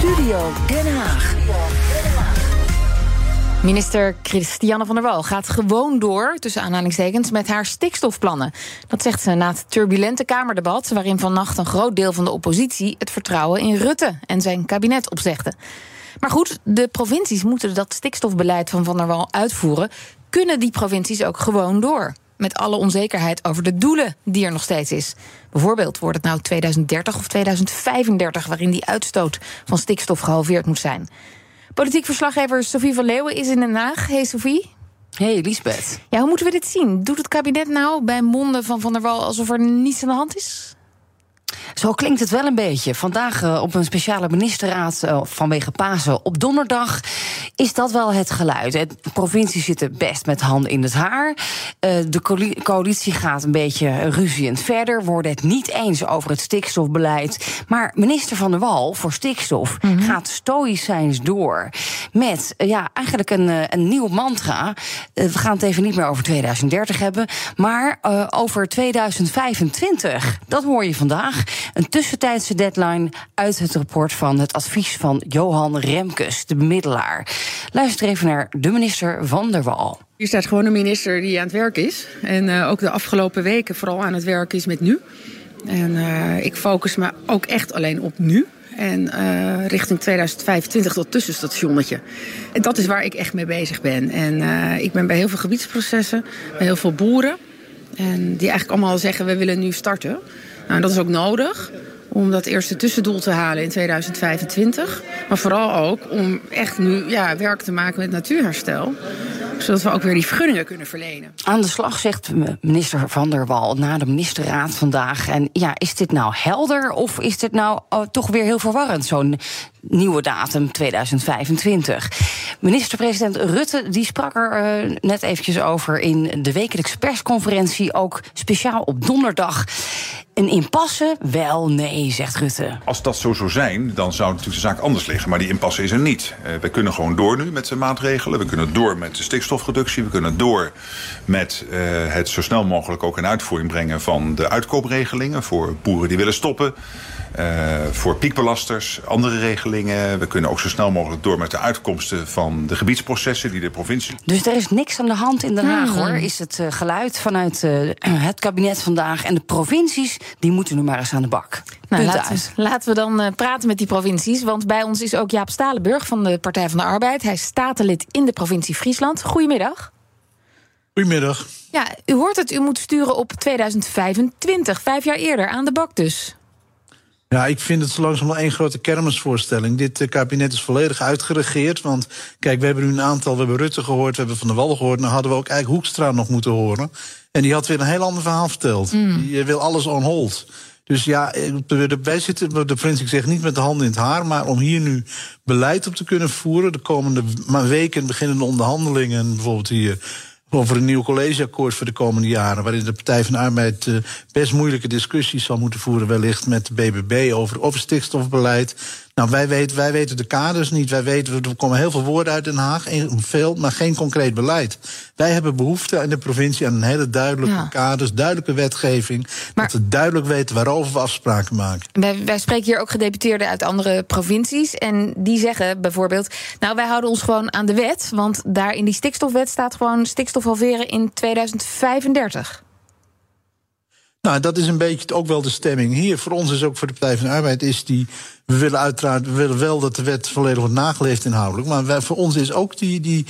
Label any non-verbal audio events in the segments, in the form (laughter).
Studio Den Haag. Minister Christiane van der Wal gaat gewoon door, tussen aanhalingstekens, met haar stikstofplannen. Dat zegt ze na het turbulente Kamerdebat, waarin vannacht een groot deel van de oppositie het vertrouwen in Rutte en zijn kabinet opzegde. Maar goed, de provincies moeten dat stikstofbeleid van Van der Wal uitvoeren. Kunnen die provincies ook gewoon door? Met alle onzekerheid over de doelen die er nog steeds is. Bijvoorbeeld wordt het nou 2030 of 2035 waarin die uitstoot van stikstof gehalveerd moet zijn. Politiek verslaggever Sofie van Leeuwen is in Den Haag. Hey Sofie. Hey Lisbeth. Ja, hoe moeten we dit zien? Doet het kabinet nou bij monden van Van der Wal alsof er niets aan de hand is? Zo klinkt het wel een beetje. Vandaag uh, op een speciale ministerraad uh, vanwege Pasen op donderdag is dat wel het geluid. De provincies zitten best met handen in het haar. Uh, de coalitie gaat een beetje ruziend verder. Worden het niet eens over het stikstofbeleid. Maar minister Van der Wal voor stikstof mm -hmm. gaat stoïcijns door. Met ja, eigenlijk een, een nieuw mantra. we gaan het even niet meer over 2030 hebben. Maar over 2025. Dat hoor je vandaag. Een tussentijdse deadline uit het rapport van het advies van Johan Remkes, de bemiddelaar. Luister even naar de minister van der Wal. Hier staat gewoon een minister die aan het werk is. En uh, ook de afgelopen weken vooral aan het werk is met nu. En uh, ik focus me ook echt alleen op nu. En uh, richting 2025 dat tussenstationnetje. En dat is waar ik echt mee bezig ben. En ik ben bij heel veel gebiedsprocessen, bij heel veel boeren. En die eigenlijk allemaal zeggen, we willen nu starten. Nou, dat is ook nodig om dat eerste tussendoel te halen in 2025. Maar vooral ook om echt nu ja, werk te maken met natuurherstel. Zodat we ook weer die vergunningen kunnen verlenen. Aan de slag, zegt minister Van der Wal na de ministerraad vandaag. En ja, is dit nou helder of is dit nou oh, toch weer heel verwarrend, zo'n nieuwe datum 2025? Minister-president Rutte die sprak er uh, net eventjes over in de wekelijkse persconferentie, ook speciaal op donderdag. Een impasse? Wel, nee, zegt Rutte. Als dat zo zou zijn, dan zou natuurlijk de zaak anders liggen. Maar die impasse is er niet. Uh, we kunnen gewoon door nu met de maatregelen. We kunnen door met de stikstofreductie. We kunnen door met uh, het zo snel mogelijk ook in uitvoering brengen van de uitkoopregelingen voor boeren die willen stoppen. Uh, voor piekbelasters, andere regelingen. We kunnen ook zo snel mogelijk door met de uitkomsten van de gebiedsprocessen die de provincie. Dus er is niks aan de hand in Den Haag, hmm. hoor. Is het uh, geluid vanuit uh, (clears throat) het kabinet vandaag. En de provincies, die moeten nu maar eens aan de bak. Nou, laten, laten, we dan praten met die provincies. Want bij ons is ook Jaap Stalenburg van de Partij van de Arbeid. Hij is statenlid in de provincie Friesland. Goedemiddag. Goedemiddag. Ja, u hoort het, u moet sturen op 2025, vijf jaar eerder, aan de bak dus. Ja, ik vind het zo langzaam één grote kermisvoorstelling. Dit kabinet is volledig uitgeregeerd. Want kijk, we hebben nu een aantal, we hebben Rutte gehoord, we hebben Van der Wallen gehoord. Nou hadden we ook eigenlijk Hoekstra nog moeten horen. En die had weer een heel ander verhaal verteld. Mm. Je wil alles on hold. Dus ja, wij zitten, de Prins, ik zeg niet met de handen in het haar, maar om hier nu beleid op te kunnen voeren, de komende weken beginnen de onderhandelingen, bijvoorbeeld hier over een nieuw collegeakkoord voor de komende jaren. Waarin de Partij van de Arbeid uh, best moeilijke discussies zal moeten voeren, wellicht met de BBB over, over stikstofbeleid. Nou, wij weten, wij weten de kaders niet. Wij weten, er komen heel veel woorden uit Den Haag, veel, maar geen concreet beleid. Wij hebben behoefte in de provincie aan een hele duidelijke ja. kaders, duidelijke wetgeving. Maar, dat we duidelijk weten waarover we afspraken maken. Wij, wij spreken hier ook gedeputeerden uit andere provincies. En die zeggen bijvoorbeeld: Nou, wij houden ons gewoon aan de wet. Want daar in die stikstofwet staat gewoon stikstof halveren in 2035. Nou, dat is een beetje ook wel de stemming hier. Voor ons is ook voor de Partij van de Arbeid is die. We willen uiteraard, we willen wel dat de wet volledig wordt nageleefd inhoudelijk. Maar wij, voor ons is ook die. die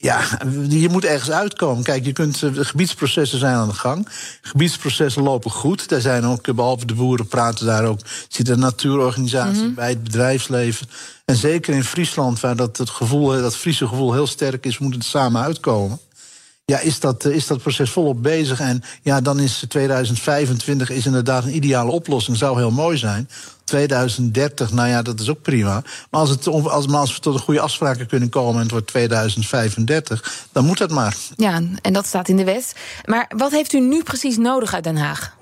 ja, je moet ergens uitkomen. Kijk, je kunt, de gebiedsprocessen zijn aan de gang. Gebiedsprocessen lopen goed. Daar zijn ook, behalve de boeren praten daar ook, zit een natuurorganisatie mm -hmm. bij het bedrijfsleven. En zeker in Friesland, waar dat, het gevoel, dat Friese gevoel heel sterk is, moet het samen uitkomen ja, is, dat, is dat proces volop bezig. En ja, dan is 2025 is inderdaad een ideale oplossing. Zou heel mooi zijn. 2030, nou ja, dat is ook prima. Maar als, het, als, maar als we tot een goede afspraken kunnen komen en het wordt 2035, dan moet dat maar. Ja, en dat staat in de wet. Maar wat heeft u nu precies nodig uit Den Haag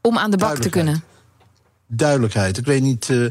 om aan de bak te kunnen? Duidelijkheid. Ik weet niet, uh,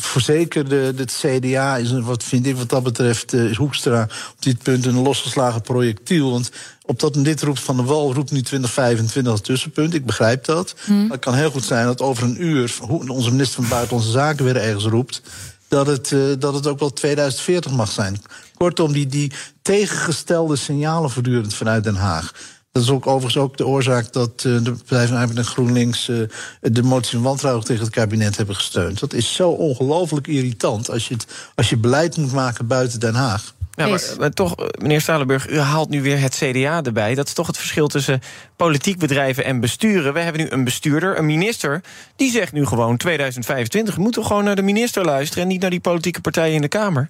voor zeker de, het CDA is, wat vind ik wat dat betreft, uh, is Hoekstra op dit punt een losgeslagen projectiel. Want op dat dit roept Van de Wal, roept nu 2025 als tussenpunt. Ik begrijp dat. Hmm. Maar het kan heel goed zijn dat over een uur onze minister van Buitenlandse Zaken weer ergens roept dat het, uh, dat het ook wel 2040 mag zijn. Kortom, die, die tegengestelde signalen voortdurend vanuit Den Haag. Dat is ook overigens ook de oorzaak dat uh, de Partij van Arbeid en GroenLinks uh, de motie van wantrouwen tegen het kabinet hebben gesteund. Dat is zo ongelooflijk irritant als je, het, als je beleid moet maken buiten Den Haag. Ja, maar, maar, toch, meneer Stalenburg, u haalt nu weer het CDA erbij. Dat is toch het verschil tussen politiek bedrijven en besturen. We hebben nu een bestuurder, een minister, die zegt nu gewoon 2025. We moeten gewoon naar de minister luisteren en niet naar die politieke partijen in de Kamer.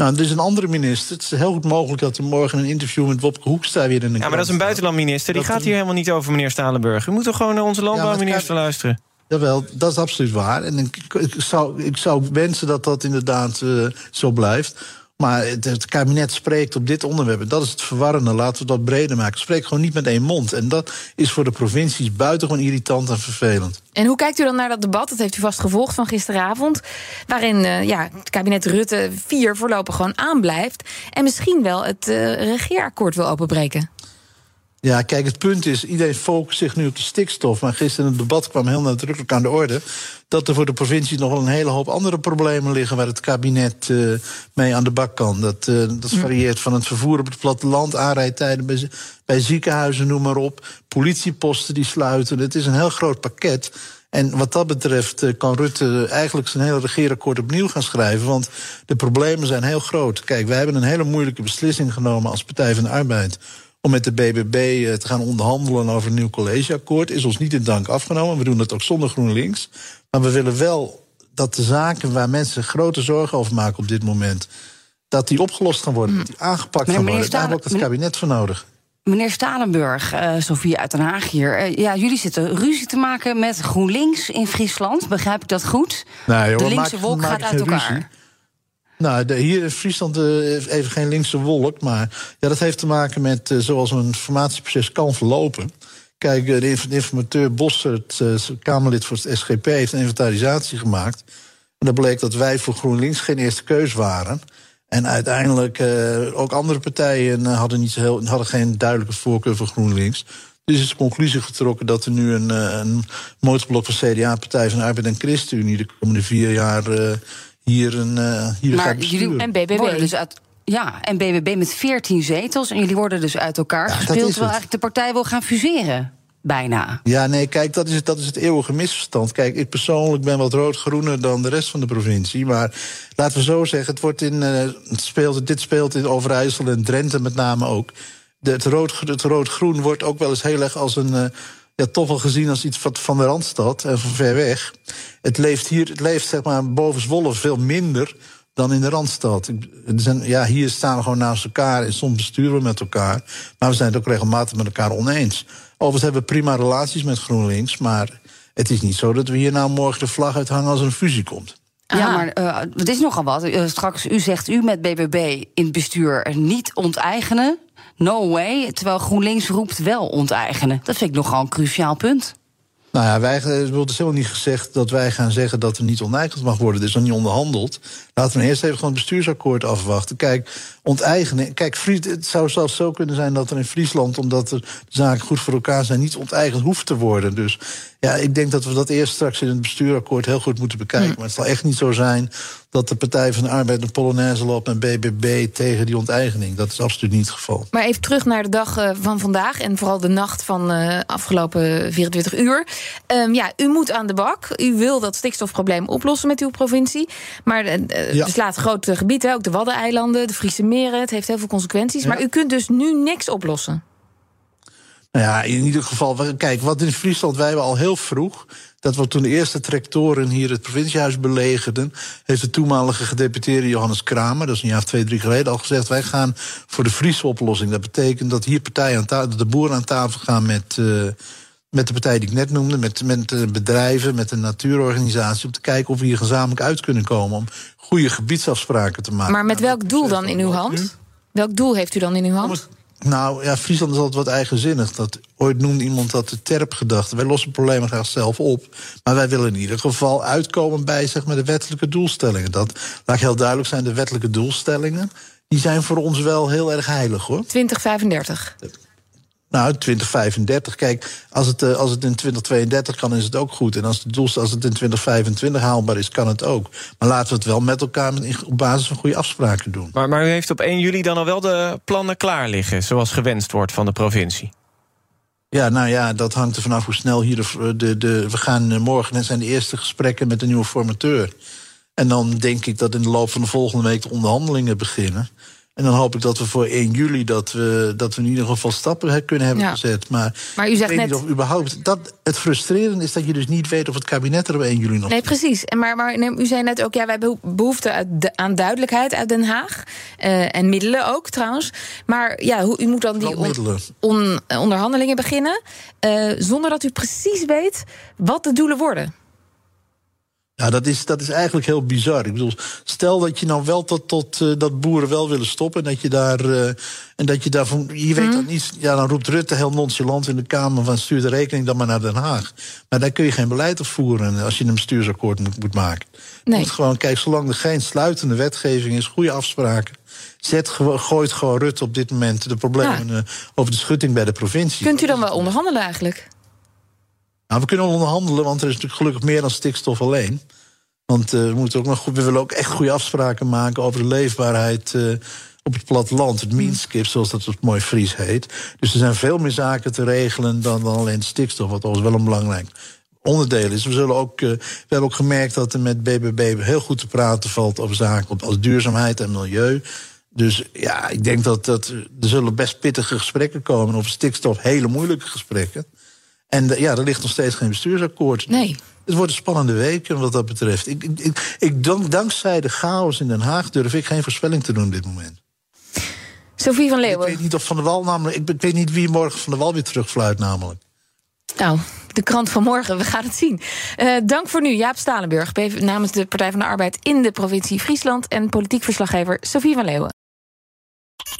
Nou, er is een andere minister. Het is heel goed mogelijk dat er morgen een interview met Wopke Hoekstra weer in de Ja, maar dat is een buitenlandminister. Die dat gaat hier helemaal niet over, meneer Stalenburg. U moet toch gewoon naar onze landbouwminister ja, luisteren? Jawel, dat is absoluut waar. En ik, ik, zou, ik zou wensen dat dat inderdaad uh, zo blijft. Maar het, kabinet spreekt op dit onderwerp. Dat is het verwarrende. Laten we dat breder maken. Spreekt gewoon niet met één mond. En dat is voor de provincies buitengewoon irritant en vervelend. En hoe kijkt u dan naar dat debat? Dat heeft u vast gevolgd van gisteravond. Waarin uh, ja, het kabinet Rutte 4 voorlopig gewoon aanblijft. En misschien wel het uh, regeerakkoord wil openbreken. Ja, kijk, het punt is, iedereen focust zich nu op de stikstof. Maar gisteren in het debat kwam heel nadrukkelijk aan de orde... dat er voor de provincie nog wel een hele hoop andere problemen liggen... waar het kabinet uh, mee aan de bak kan. Dat, uh, dat varieert van het vervoer op het platteland... aanrijdtijden bij, bij ziekenhuizen, noem maar op. Politieposten die sluiten. Het is een heel groot pakket... En wat dat betreft kan Rutte eigenlijk zijn hele regeerakkoord opnieuw gaan schrijven. Want de problemen zijn heel groot. Kijk, wij hebben een hele moeilijke beslissing genomen als Partij van de Arbeid om met de BBB te gaan onderhandelen over een nieuw collegeakkoord. Is ons niet in dank afgenomen. We doen dat ook zonder GroenLinks. Maar we willen wel dat de zaken waar mensen grote zorgen over maken op dit moment. dat die opgelost gaan worden, dat die aangepakt gaan worden. Daar hebben we ook het kabinet voor nodig. Meneer Stalenburg, uh, Sofie uit Den Haag hier. Uh, ja, jullie zitten ruzie te maken met GroenLinks in Friesland. Begrijp ik dat goed? Joh, de linkse maak, wolk maak gaat uit elkaar. Ruzie. Nou, de, hier in Friesland uh, even geen linkse wolk. Maar ja, dat heeft te maken met uh, zoals een formatieproces kan verlopen. Kijk, de, de informateur Bossert, uh, Kamerlid voor het SGP, heeft een inventarisatie gemaakt. En dat bleek dat wij voor GroenLinks geen eerste keus waren. En uiteindelijk ook andere partijen hadden, niet heel, hadden geen duidelijke voorkeur voor GroenLinks. Dus is de conclusie getrokken dat er nu een, een motorblok van CDA, Partij van Arbeid en ChristenUnie de komende vier jaar hier, een, uh, hier maar jullie En BBB. Dus uit, ja, en BBB met 14 zetels. En jullie worden dus uit elkaar Ja, gespeeld... is terwijl eigenlijk de partij wil gaan fuseren. Bijna. Ja, nee, kijk, dat is, het, dat is het eeuwige misverstand. Kijk, ik persoonlijk ben wat rood-groener dan de rest van de provincie. Maar laten we zo zeggen, het wordt in, eh, het speelt, dit speelt in Overijssel en Drenthe met name ook. De, het rood- het rood-groen wordt ook wel eens heel erg als een... eh, ja, toch wel gezien als iets wat van de Randstad en van ver weg. Het leeft hier, het leeft zeg maar boven Zwolle veel minder dan in de Randstad. Er zijn, ja, hier staan we gewoon naast elkaar en soms besturen we met elkaar. Maar we zijn het ook regelmatig met elkaar oneens. Overigens hebben we prima relaties met GroenLinks, maar het is niet zo dat we hier nou morgen de vlag uithangen als er een fusie komt. Ja, Ah. maar eh, het is nogal wat. Eh, straks, u zegt u met BBB in het bestuur niet onteigenen. No way. Terwijl GroenLinks roept wel onteigenen. Dat vind ik nogal een cruciaal punt. Nou ja, wij eh, het is helemaal niet gezegd dat wij gaan zeggen dat er niet onteigend mag worden. Er is nog niet onderhandeld. Laten we eerst even gewoon het bestuursakkoord afwachten. Kijk, onteigenen. Kijk, Fries- het zou zelfs zo kunnen zijn dat er in Friesland, omdat er de zaken goed voor elkaar zijn, niet onteigend hoeft te worden. Dus ja, ik denk dat we dat eerst straks in het bestuurakkoord heel goed moeten bekijken. Maar het zal echt niet zo zijn dat de Partij van de Arbeid een Polonaise loopt en BBB tegen die onteigening. Dat is absoluut niet het geval. Maar even terug naar de dag eh, van vandaag en vooral de nacht van eh afgelopen 24 uur. Ehm, ja, u moet aan de bak. U wil dat stikstofprobleem oplossen met uw provincie. Maar eh, eh, Ja. beslaat grote gebieden, ook de Waddeneilanden, de Friese meren. Het heeft heel veel consequenties. Ja. Maar u kunt dus nu niks oplossen. Nou ja, in ieder geval, kijk, wat in Friesland, wij hebben al heel vroeg. Dat we toen de eerste tractoren hier het provinciehuis belegerden. heeft de toenmalige gedeputeerde Johannes Kramer, dat is een jaar of twee, drie geleden al gezegd. wij gaan voor de Friese oplossing. Dat betekent dat hier partijen aan tafel, de boeren aan tafel gaan met. eh, met de partij die ik net noemde, met, met eh, bedrijven, met een natuurorganisatie, om te kijken of we hier gezamenlijk uit kunnen komen om goede gebiedsafspraken te maken. Maar met Nou, welk doel dan in uw hand? Welk doel heeft u dan in uw hand? Nou ja, Friesland is altijd wat eigenzinnig. Dat, ooit noemde iemand dat de terpgedachte. Wij lossen problemen graag zelf op. Maar wij willen in ieder geval uitkomen bij zeg maar, de wettelijke doelstellingen. Dat laat ik heel duidelijk zijn, de wettelijke doelstellingen. Die zijn voor ons wel heel erg heilig hoor. 2035. Nou, 2035. Kijk, als het, eh, als het in 2032 kan, is het ook goed. En als, het doel, als het in 2025 haalbaar is, kan het ook. Maar laten we het wel met elkaar op basis van goede afspraken doen. Maar, maar u heeft op 1 juli dan al wel de plannen klaar liggen, zoals gewenst wordt van de provincie? Ja, nou ja, dat hangt er vanaf hoe snel hier de. de, de we gaan eh, morgen, net zijn de eerste gesprekken met de nieuwe formateur. En dan denk ik dat in de loop van de volgende week de onderhandelingen beginnen. En dan hoop ik dat we voor 1 juli dat we, dat we in ieder geval stappen kunnen hebben gezet. Maar, maar u zegt ik weet net... niet of überhaupt. Dat, het frustrerende is dat je dus niet weet of het kabinet er op 1 juli nog. Nee, precies. En maar, maar u zei net ook, ja, wij hebben behoefte aan duidelijkheid uit Den Haag. Uh, en middelen ook trouwens. Maar ja, hoe, u moet dan die on, on, onderhandelingen beginnen. Uh, zonder dat u precies weet wat de doelen worden. Ja, dat is, dat is eigenlijk heel bizar. Ik bedoel, stel dat je nou wel tot, tot uh, dat boeren wel willen stoppen. En dat je daar. Uh, en dat je daarvan. Je weet mm. dat niet. Ja, dan roept Rutte heel nonchalant in de Kamer van stuur de rekening dan maar naar Den Haag. Maar daar kun je geen beleid op voeren als je een bestuursakkoord moet, moet maken. Nee. Je moet gewoon, kijk, zolang er geen sluitende wetgeving is, goede afspraken. Zet, gooit gewoon Rutte op dit moment de problemen ja. uh, over de schutting bij de provincie. Kunt u dan wel onderhandelen eigenlijk? Nou, we kunnen onderhandelen, want er is natuurlijk gelukkig meer dan stikstof alleen. Want uh, we, moeten ook nog goed, we willen ook echt goede afspraken maken over de leefbaarheid uh, op het platteland. Het meanskip, zoals dat het mooi Fries heet. Dus er zijn veel meer zaken te regelen dan, alleen stikstof, wat ons wel een belangrijk onderdeel is. We, zullen ook, uh, we hebben ook gemerkt dat er met BBB heel goed te praten valt over zaken als duurzaamheid en milieu. Dus ja, ik denk dat, dat er zullen best pittige gesprekken komen over stikstof, hele moeilijke gesprekken. En ja, er ligt nog steeds geen bestuursakkoord. Nee. Het wordt een spannende week wat dat betreft. Ik, ik, ik, dank, dankzij de chaos in Den Haag durf ik geen voorspelling te doen op dit moment. Sophie van Leeuwen. Ik weet niet of Van der Wal namelijk. Ik, ik weet niet wie morgen Van der Wal weer terugfluit, namelijk. Nou, de krant van morgen, we gaan het zien. Uh, dank voor nu, Jaap Stalenburg, namens de Partij van de Arbeid in de provincie Friesland en politiek verslaggever Sophie van Leeuwen.